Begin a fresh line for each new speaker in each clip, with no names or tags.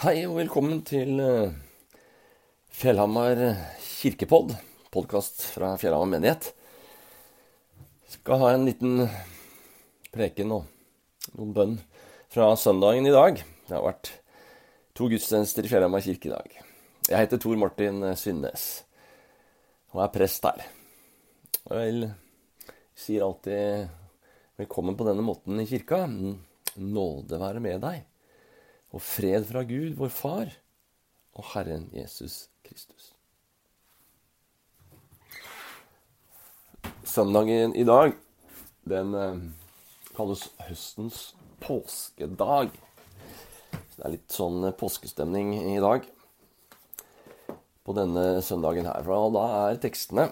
Hei og velkommen til eh, Fjellhamar kirkepodd, podkast fra Fjellhamar menighet. Skal ha en liten preken og noen bønn fra søndagen i dag. Det har vært to gudstjenester i Fjellhamar kirke i dag. Jeg heter Tor Martin Synnes og er prest her. Og jeg sier alltid velkommen på denne måten i kirka. Nåde være med deg og fred fra Gud, vår Far, og Herren Jesus Kristus. Søndagen i dag, den eh, kalles høstens påskedag. Så det er litt sånn påskestemning i dag på denne søndagen her. Og da er tekstene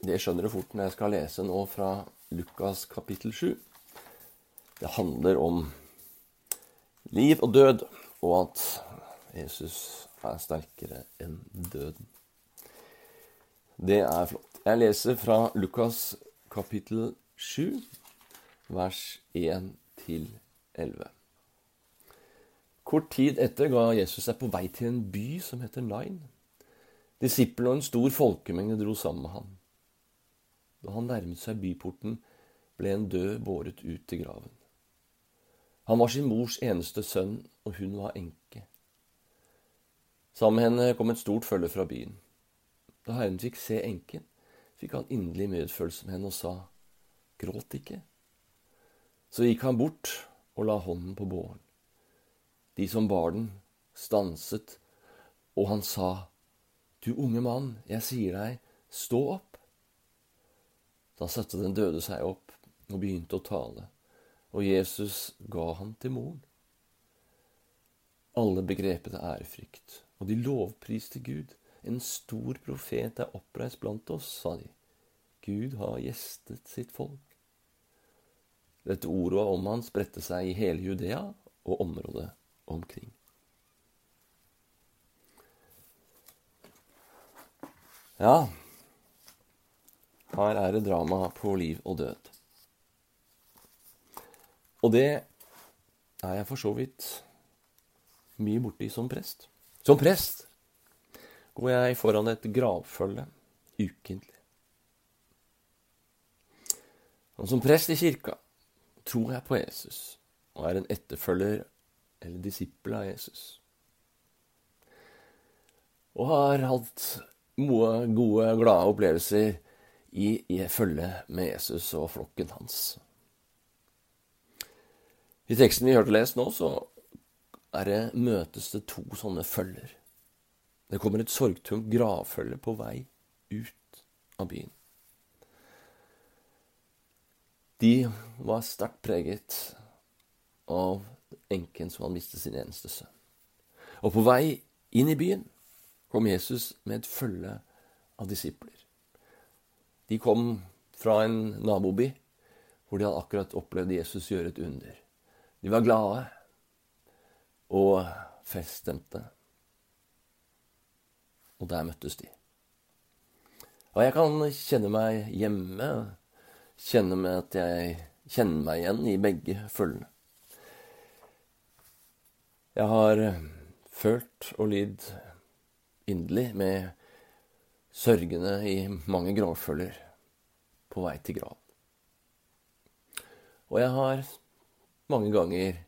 Det skjønner du fort når jeg skal lese nå fra Lukas kapittel 7. Det handler om liv og død, og at Jesus er sterkere enn døden. Det er flott. Jeg leser fra Lukas kapittel 7, vers 1 til 11. Kort tid etter ga Jesus seg på vei til en by som heter Nain. Disiplene og en stor folkemengde dro sammen med ham. Da han nærmet seg byporten, ble en død båret ut til graven. Han var sin mors eneste sønn, og hun var enke. Sammen med henne kom et stort følge fra byen. Da Herren fikk se enken, fikk han inderlig medfølelse med henne og sa, Gråt ikke. Så gikk han bort og la hånden på båren. De som bar den, stanset, og han sa, Du unge mann, jeg sier deg, stå opp. Da satte den døde seg opp og begynte å tale og Jesus ga ham til moren. Alle begrepet ærefrykt, og de lovpriste Gud. En stor profet er oppreist blant oss, sa de. Gud har gjestet sitt folk. Dette ordet om han spredte seg i hele Judea og området omkring. Ja, her er det drama på liv og død. Og det er jeg for så vidt mye borti som prest. Som prest går jeg foran et gravfølge ukentlig. Og som prest i kirka tror jeg på Jesus og er en etterfølger eller disippel av Jesus. Og har hatt gode, glade opplevelser i, i følge med Jesus og flokken hans. I teksten vi hørte lest nå, så er det, møtes det to sånne følger. Det kommer et sorgtungt gravfølge på vei ut av byen. De var sterkt preget av enken som hadde mistet sin eneste sønn. Og på vei inn i byen kom Jesus med et følge av disipler. De kom fra en naboby hvor de hadde akkurat opplevd Jesus gjøre et under. De var glade og feststemte. Og der møttes de. Og jeg kan kjenne meg hjemme, kjenne meg at jeg kjenner meg igjen i begge følgene. Jeg har følt og lidd inderlig med sørgende i mange gravfølger på vei til grav. Og jeg har mange ganger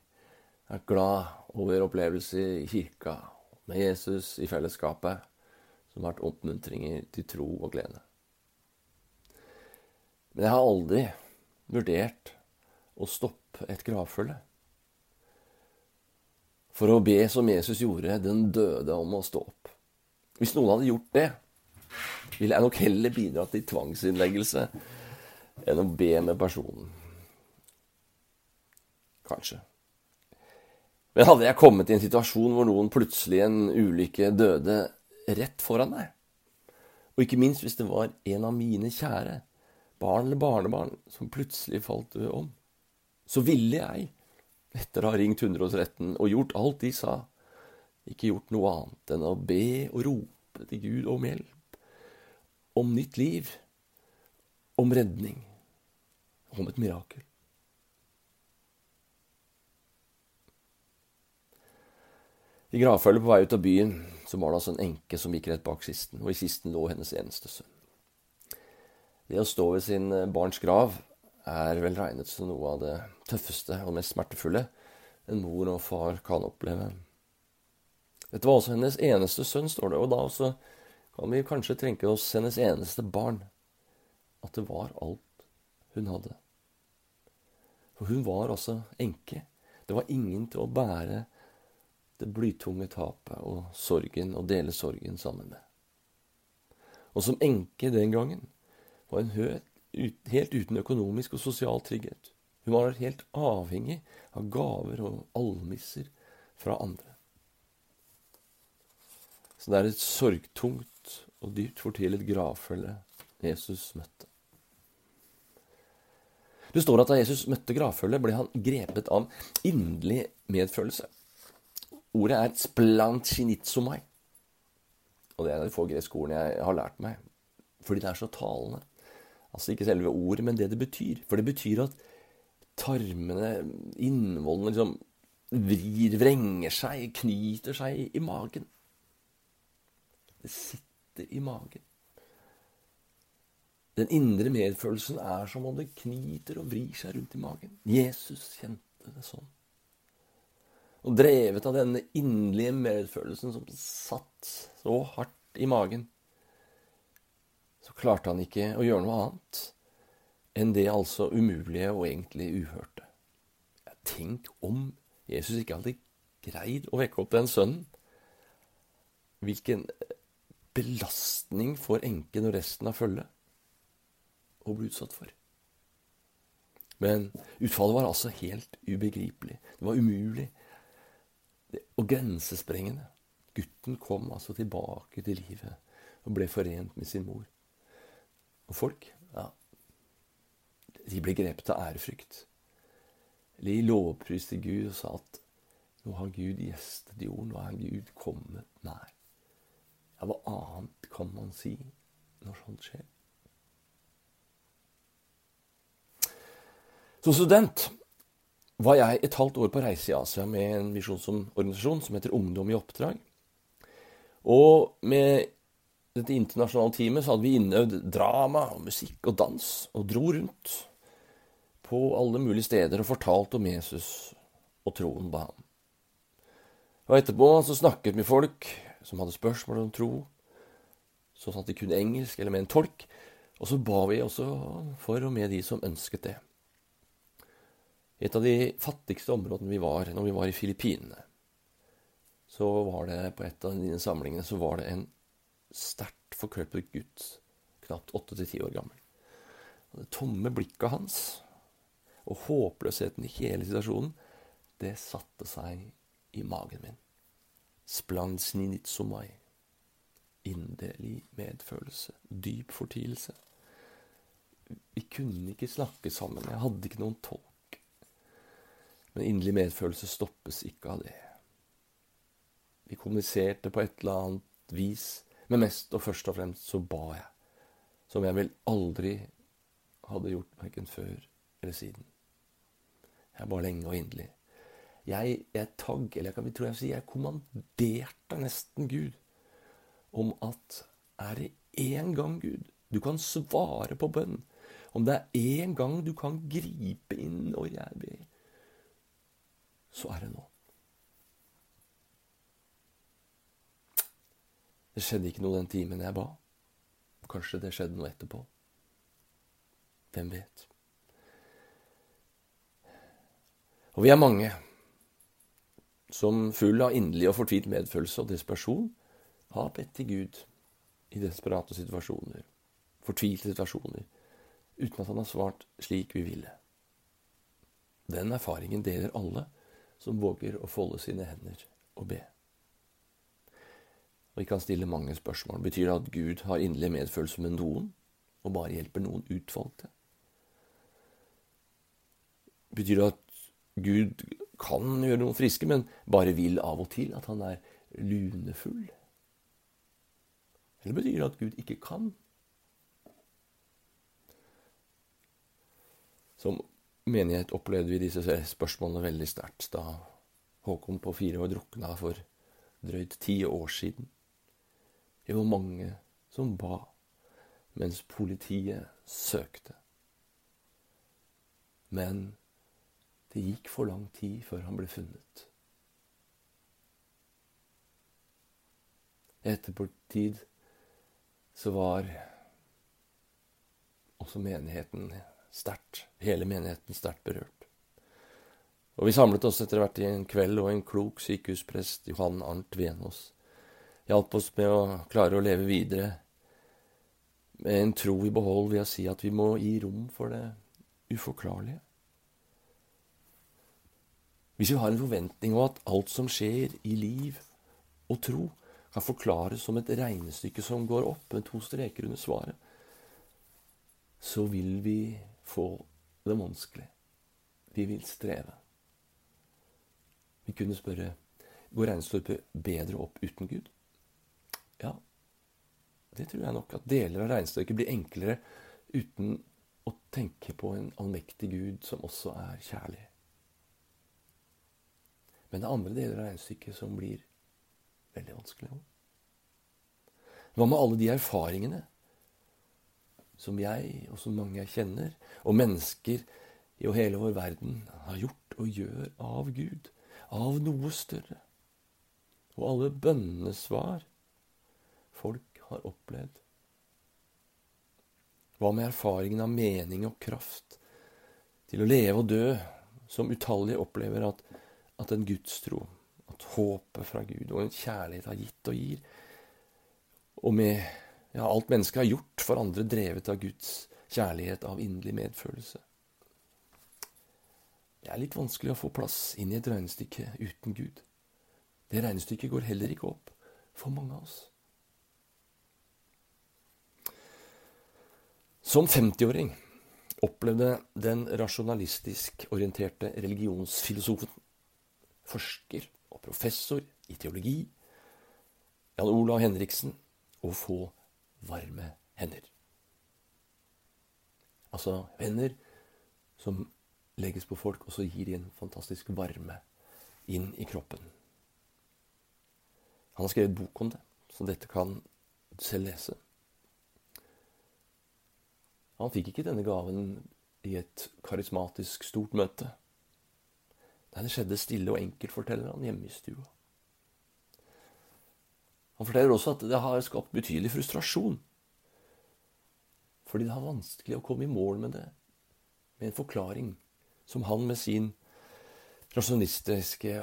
vært glad over opplevelser i kirka med Jesus i fellesskapet, som har vært oppmuntringer til tro og glede. Men jeg har aldri vurdert å stoppe et gravfølge. For å be som Jesus gjorde, den døde om å stå opp. Hvis noen hadde gjort det, ville jeg nok heller bidratt til tvangsinnleggelse enn å be med personen kanskje. Men hadde jeg kommet i en situasjon hvor noen plutselig en ulykke døde rett foran deg, og ikke minst hvis det var en av mine kjære, barn eller barnebarn, som plutselig falt om, så ville jeg, etter å ha ringt 113 og gjort alt de sa, ikke gjort noe annet enn å be og rope til Gud om hjelp, om nytt liv, om redning, om et mirakel. I gravfølget på vei ut av byen så var det altså en enke som gikk rett bak kisten, og i kisten lå hennes eneste sønn. Det å stå ved sin eh, barns grav er vel regnet som noe av det tøffeste og mest smertefulle en mor og far kan oppleve. Dette var også hennes eneste sønn, står det, og da også kan vi kanskje tenke oss hennes eneste barn. At det var alt hun hadde. For hun var altså enke. Det var ingen til å bære det blytunge tapet og sorgen og dele sorgen sammen med. Og som enke den gangen var hun helt uten økonomisk og sosial trygghet. Hun var helt avhengig av gaver og almisser fra andre. Så det er et sorgtungt og dypt fortvilet gravfølge Jesus møtte. Det står at da Jesus møtte gravfølget, ble han grepet av inderlig medfølelse. Ordet er splanchinitsomai. Og det er de få greske ordene jeg har lært meg, fordi det er så talende. Altså ikke selve ordet, men det det betyr. For det betyr at tarmene, innvollene, liksom vrir, vrenger seg, knyter seg i magen. Det sitter i magen. Den indre medfølelsen er som om det knyter og vrir seg rundt i magen. Jesus kjente det sånn. Og drevet av denne inderlige medfølelsen som satt så hardt i magen, så klarte han ikke å gjøre noe annet enn det altså umulige og egentlig uhørte. Tenk om Jesus ikke hadde greid å vekke opp den sønnen. Hvilken belastning for enken og resten av følget å bli utsatt for. Men utfallet var altså helt ubegripelig. Det var umulig og grensesprengende. Gutten kom altså tilbake til livet og ble forent med sin mor. Og folk, ja, de ble grepet av ærefrykt. De lovpriste Gud og sa at nå har Gud gjestet jorden, nå er Gud kommet nær. Ja, hva annet kan man si når sånt skjer? Som student var jeg et halvt år på reise i Asia med en misjonsorganisasjon som heter Ungdom i oppdrag. Og med dette internasjonale teamet så hadde vi innøvd drama og musikk og dans, og dro rundt på alle mulige steder og fortalte om Jesus og troen på ham. Og etterpå så snakket med folk som hadde spørsmål om tro, så at de kunne engelsk eller med en tolk, og så ba vi også for og med de som ønsket det et av de fattigste områdene vi var når vi var i Filippinene. Så var det på et av dine samlingene så var det en sterkt forkrøpet gutt, knapt åtte til ti år gammel. Og det tomme blikket hans og håpløsheten i hele situasjonen, det satte seg i magen min. Splansninitsomai. Inderlig medfølelse. Dyp fortielse. Vi kunne ikke snakke sammen. Jeg hadde ikke noen tolk. Men inderlig medfølelse stoppes ikke av det. Vi kommuniserte på et eller annet vis, men mest og først og fremst så ba jeg, som jeg vel aldri hadde gjort verken før eller siden. Jeg ba lenge og inderlig. Jeg, jeg tagg, eller jeg kan vi tro jeg sier, jeg kommanderte nesten Gud om at er det én gang, Gud, du kan svare på bønn, om det er én gang du kan gripe inn når jeg ber, så er det nå. Det skjedde ikke noe den timen jeg ba. Kanskje det skjedde noe etterpå. Hvem vet? Og vi er mange som full av inderlig og fortvilt medfølelse og desperasjon har bedt til Gud i desperate situasjoner, fortvilte situasjoner, uten at han har svart slik vi ville. Den erfaringen deler alle som våger å folde sine hender og be. Og vi kan stille mange spørsmål. Betyr det at Gud har inderlig medfølelse med noen, og bare hjelper noen utvalgte? Betyr det at Gud kan gjøre noen friske, men bare vil av og til? At han er lunefull? Eller betyr det at Gud ikke kan? Som menighet opplevde vi disse spørsmålene veldig sterkt da Håkon på fire år drukna for drøyt ti år siden. Det var mange som ba, mens politiet søkte. Men det gikk for lang tid før han ble funnet. ettertid så var også menigheten sterkt, hele menigheten sterkt berørt. Og vi samlet oss etter hvert i en kveld, og en klok sykehusprest, Johan Arnt Venås, hjalp oss med å klare å leve videre med en tro i behold ved å si at vi må gi rom for det uforklarlige. Hvis vi har en forventning om at alt som skjer i liv og tro, kan forklares som et regnestykke som går opp med to streker under svaret, så vil vi få det vanskelig. Vi vil streve. Vi kunne spørre går regnestykket bedre opp uten Gud? Ja, det tror jeg nok. At deler av regnestykket blir enklere uten å tenke på en allmektig Gud som også er kjærlig. Men det er andre deler av regnestykket som blir veldig vanskelig. Hva med alle de erfaringene som jeg, og som mange jeg kjenner, og mennesker i hele vår verden har gjort og gjør av Gud, av noe større? Og alle bønnesvar folk har opplevd. Hva med erfaringen av mening og kraft til å leve og dø, som utallige opplever at, at en gudstro at håpet fra Gud og en kjærlighet har gitt og gir. Og med ja, alt mennesket har gjort for andre, drevet av Guds kjærlighet, av inderlig medfølelse. Det er litt vanskelig å få plass inn i et regnestykke uten Gud. Det regnestykket går heller ikke opp for mange av oss. Som 50-åring opplevde den rasjonalistisk orienterte religionsfilosofen, forsker og professor i teologi, Jan Olav Henriksen, å få varme hender. Altså hender som legges på folk, og så gir de en fantastisk varme inn i kroppen. Han har skrevet bok om det, så dette kan du selv lese. Han fikk ikke denne gaven i et karismatisk, stort møte. Nei, det skjedde stille og enkelt, forteller han, hjemme i stua. Han forteller også at det har skapt betydelig frustrasjon. Fordi det er vanskelig å komme i mål med det, med en forklaring som han med sin rasjonistiske,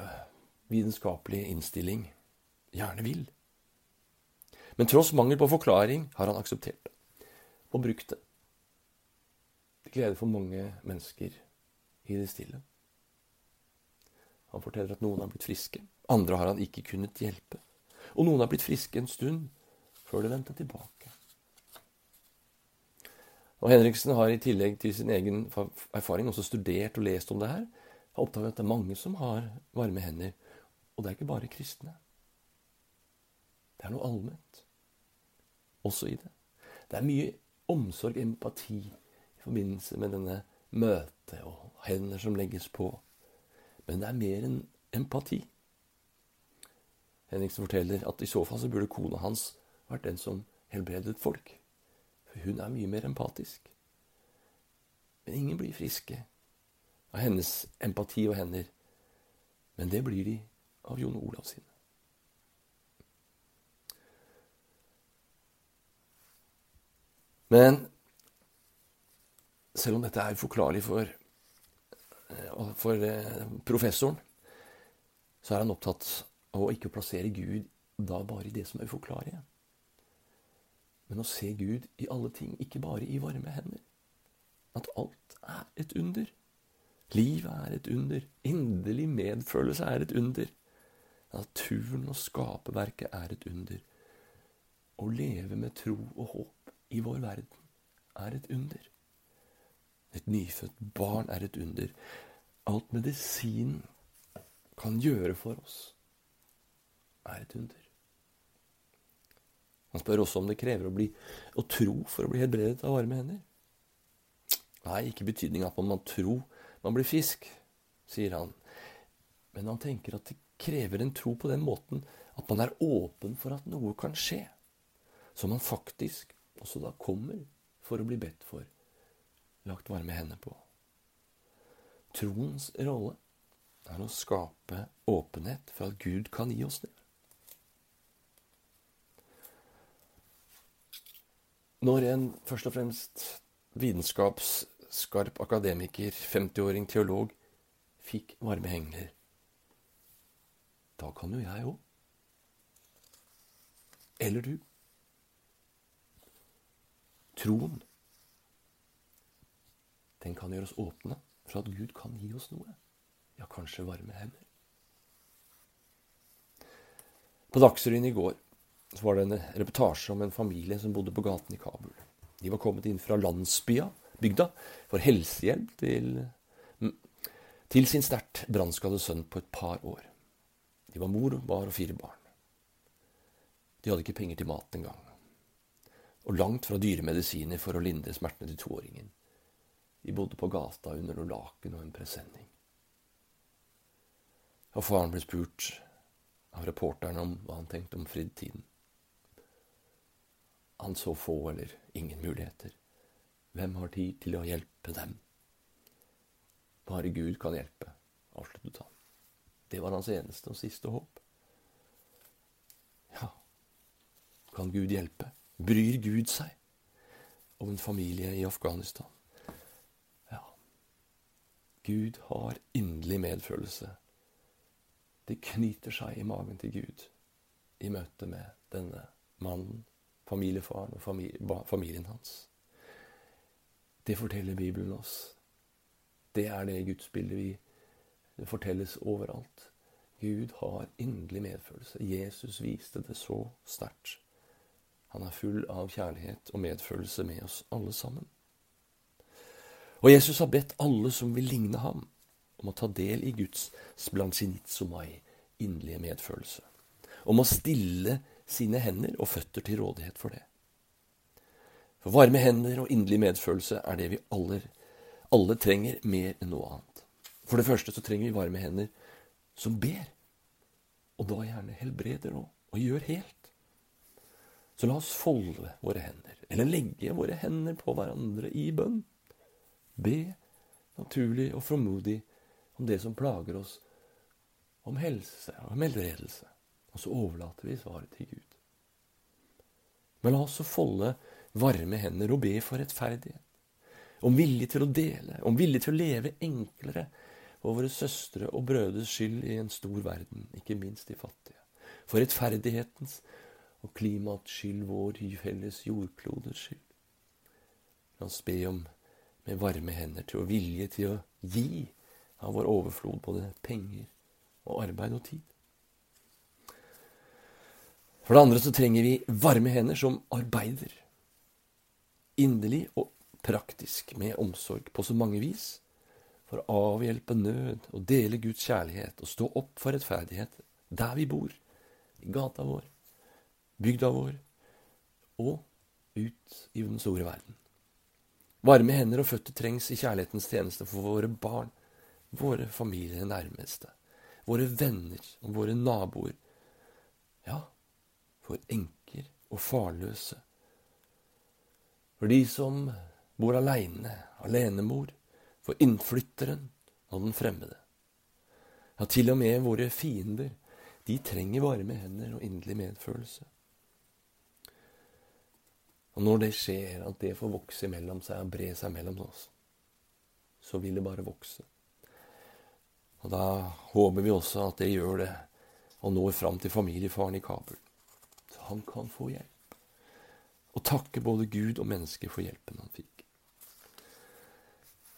vitenskapelige innstilling gjerne vil. Men tross mangel på forklaring har han akseptert det og brukt det. Det gleder for mange mennesker i det stille. Han forteller at noen har blitt friske. Andre har han ikke kunnet hjelpe. Og noen har blitt friske en stund før de vendte tilbake. Og Henriksen har i tillegg til sin egen erfaring også studert og lest om det her. Har oppdaget at det er mange som har varme hender. Og det er ikke bare kristne. Det er noe allment også i det. Det er mye omsorg, empati, i forbindelse med denne møtet og hender som legges på. Men det er mer enn empati. Henriksen forteller at i så fall så burde kona hans vært den som helbredet folk. For hun er mye mer empatisk. Men ingen blir friske av hennes empati og hender. Men det blir de av Jon Olav sine. Men selv om dette er uforklarlig for for eh, professoren så er han opptatt av å plassere Gud da bare i det som er uforklarlige. Men å se Gud i alle ting, ikke bare i varme hender. At alt er et under. Livet er et under. Inderlig medfølelse er et under. Naturen og skaperverket er et under. Å leve med tro og håp i vår verden er et under. Et nyfødt barn er et under. Alt medisinen kan gjøre for oss, er et under. Han spør også om det krever å, bli, å tro for å bli helbredet av varme hender. Nei, ikke betydning av at man tror man blir frisk, sier han. Men han tenker at det krever en tro på den måten at man er åpen for at noe kan skje, som man faktisk også da kommer for å bli bedt for, lagt varme hender på. Troens rolle er å skape åpenhet for at Gud kan gi oss det. Når en først og fremst vitenskapsskarp akademiker, 50-åring teolog, fikk varme hengler, da kan jo jeg òg. Eller du. Troen, den kan gjøre oss åpne for at Gud kan gi oss noe. Ja, kanskje varme hender. På Dagsrevyen i går så var det en reportasje om en familie som bodde på gaten i Kabul. De var kommet inn fra landsbya, bygda, for helsehjelp til, til sin sterkt brannskadde sønn på et par år. De var mor, bar og fire barn. De hadde ikke penger til mat engang. Og langt fra dyre medisiner for å lindre smertene til toåringen. De bodde på gata under noe laken og en presenning. Og faren ble spurt av reporteren om hva han tenkte om fritiden. Han så få eller ingen muligheter. Hvem har tid til å hjelpe dem? Bare Gud kan hjelpe, avsluttet han. Det var hans eneste og siste håp. Ja, Kan Gud hjelpe? Bryr Gud seg om en familie i Afghanistan? Ja. Gud har inderlig medfølelse. Det knyter seg i magen til Gud i møte med denne mannen, familiefaren og familien hans. Det forteller Bibelen oss. Det er det gudsbildet vi det fortelles overalt. Gud har inderlig medfølelse. Jesus viste det så sterkt. Han er full av kjærlighet og medfølelse med oss alle sammen. Og Jesus har bedt alle som vil ligne ham, om å ta del i Guds sblansinitsomai, inderlige medfølelse. Om å stille sine hender og føtter til rådighet for det. For varme hender og inderlig medfølelse er det vi alle, alle trenger mer enn noe annet. For det første så trenger vi varme hender som ber, og da gjerne helbreder òg, og gjør helt. Så la oss folde våre hender, eller legge våre hender på hverandre i bønn. Be naturlig og frimodig om det som plager oss, om helse og helbredelse. Og så overlater vi svaret til Gud. Men la oss så folde varme hender og be for rettferdighet. Om vilje til å dele, om vilje til å leve enklere for våre søstre og brødres skyld i en stor verden, ikke minst de fattige. For rettferdighetens og klimaets skyld, vår felles jordkloders skyld. La oss be om med varme hender til å vilje til å gi av vår overflod både penger og arbeid og tid. For det andre så trenger vi varme hender som arbeider. Inderlig og praktisk med omsorg på så mange vis. For å avhjelpe nød og dele Guds kjærlighet og stå opp for rettferdighet der vi bor, i gata vår, bygda vår og ut i den store verden. Varme hender og føtter trengs i kjærlighetens tjeneste for våre barn, våre familier nærmeste, våre venner og våre naboer. Ja, for enker og farløse. For de som bor aleine, alenemor, for innflytteren og den fremmede. Ja, til og med våre fiender, de trenger varme hender og inderlig medfølelse. Og når det skjer, at det får vokse mellom seg og bre seg mellom oss, så vil det bare vokse. Og da håper vi også at det gjør det, og når fram til familiefaren i Kabul. Han kan få hjelp. Og takke både Gud og mennesket for hjelpen han fikk.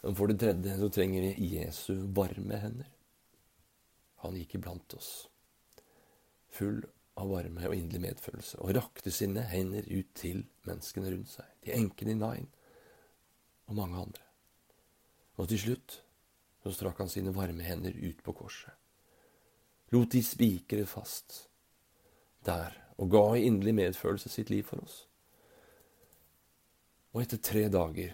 For det tredje så trenger vi Jesu varme hender. Han gikk iblant oss, full av varme og inderlig medfølelse, og rakte sine hender ut til menneskene rundt seg, til enkene i Nain og mange andre. Og til slutt så strakk han sine varme hender ut på korset, lot de spikre fast der, og ga i inderlig medfølelse sitt liv for oss. Og etter tre dager,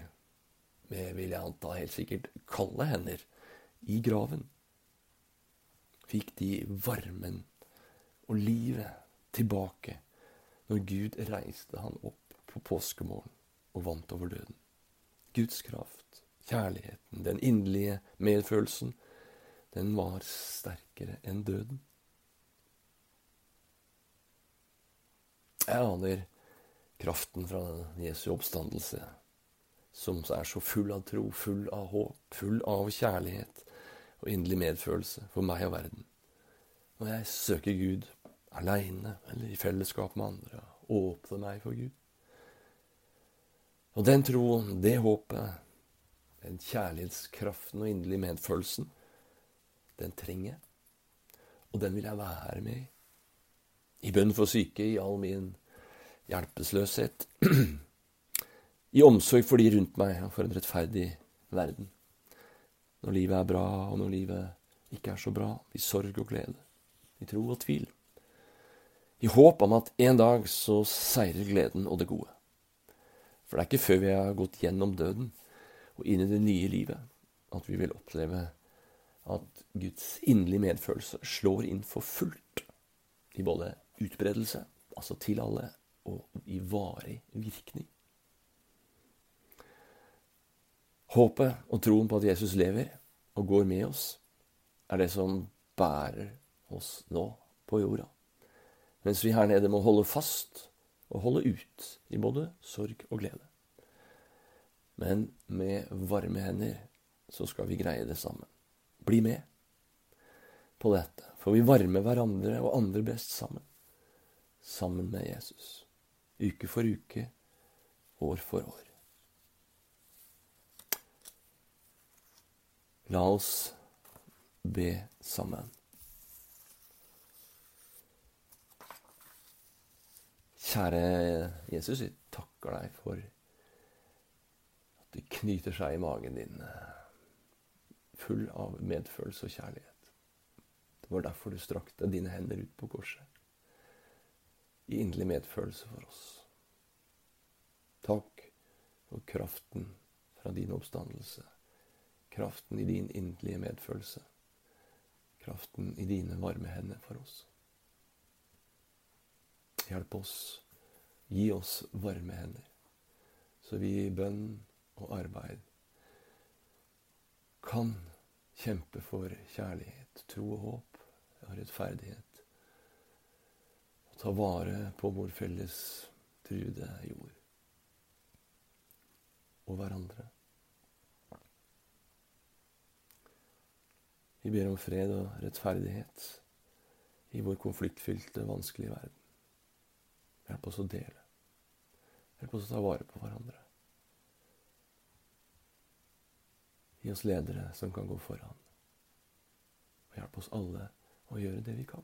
med vil jeg anta helt sikkert kalde hender, i graven, fikk de varmen og livet tilbake når Gud reiste han opp på påskemorgen og vant over døden. Guds kraft, kjærligheten, den inderlige medfølelsen, den var sterkere enn døden. Jeg aner kraften fra Jesu oppstandelse, som er så full av tro, full av håp, full av kjærlighet og inderlig medfølelse for meg og verden. Når jeg søker Gud aleine eller i fellesskap med andre, åpner meg for Gud. Og den troen, det håpet, den kjærlighetskraften og inderlige medfølelsen, den trenger jeg. Og den vil jeg være med i. I bønn for syke, i all min hjelpeløshet. I omsorg for de rundt meg og for en rettferdig verden. Når livet er bra, og når livet ikke er så bra. I sorg og glede. I tro og tvil. I håp om at en dag så seirer gleden og det gode. For det er ikke før vi har gått gjennom døden og inn i det nye livet, at vi vil oppleve at Guds inderlige medfølelse slår inn for fullt i både utbredelse, altså til alle, og i varig virkning. Håpet og troen på at Jesus lever og går med oss, er det som bærer oss nå på jorda. Mens vi her nede må holde fast og holde ut i både sorg og glede. Men med varme hender så skal vi greie det sammen. Bli med på dette, for vi varmer hverandre og andre best sammen. Sammen med Jesus uke for uke, år for år. La oss be sammen. Kjære Jesus, vi takker deg for at det knyter seg i magen din, full av medfølelse og kjærlighet. Det var derfor du strakte dine hender ut på korset i inderlig medfølelse for oss. Takk for kraften fra din oppstandelse, kraften i din inderlige medfølelse, kraften i dine varme hender for oss. Hjelp oss, gi oss varme hender, så vi i bønn og arbeid kan kjempe for kjærlighet, tro og håp og rettferdighet ta vare på vår felles trude jord og hverandre. Vi ber om fred og rettferdighet i vår konfliktfylte, vanskelige verden. Hjelp oss å dele. Hjelp oss å ta vare på hverandre. Gi oss ledere som kan gå foran. Og hjelp oss alle å gjøre det vi kan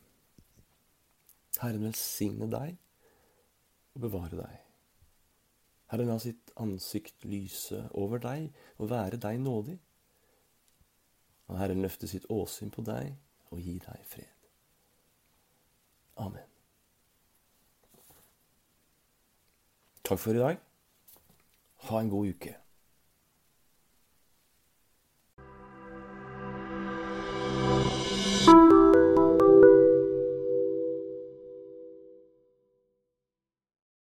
Herren velsigne deg og bevare deg. Herren la sitt ansikt lyse over deg og være deg nådig. Og Herren løfte sitt åsyn på deg og gi deg fred. Amen. Takk for i dag. Ha en god uke.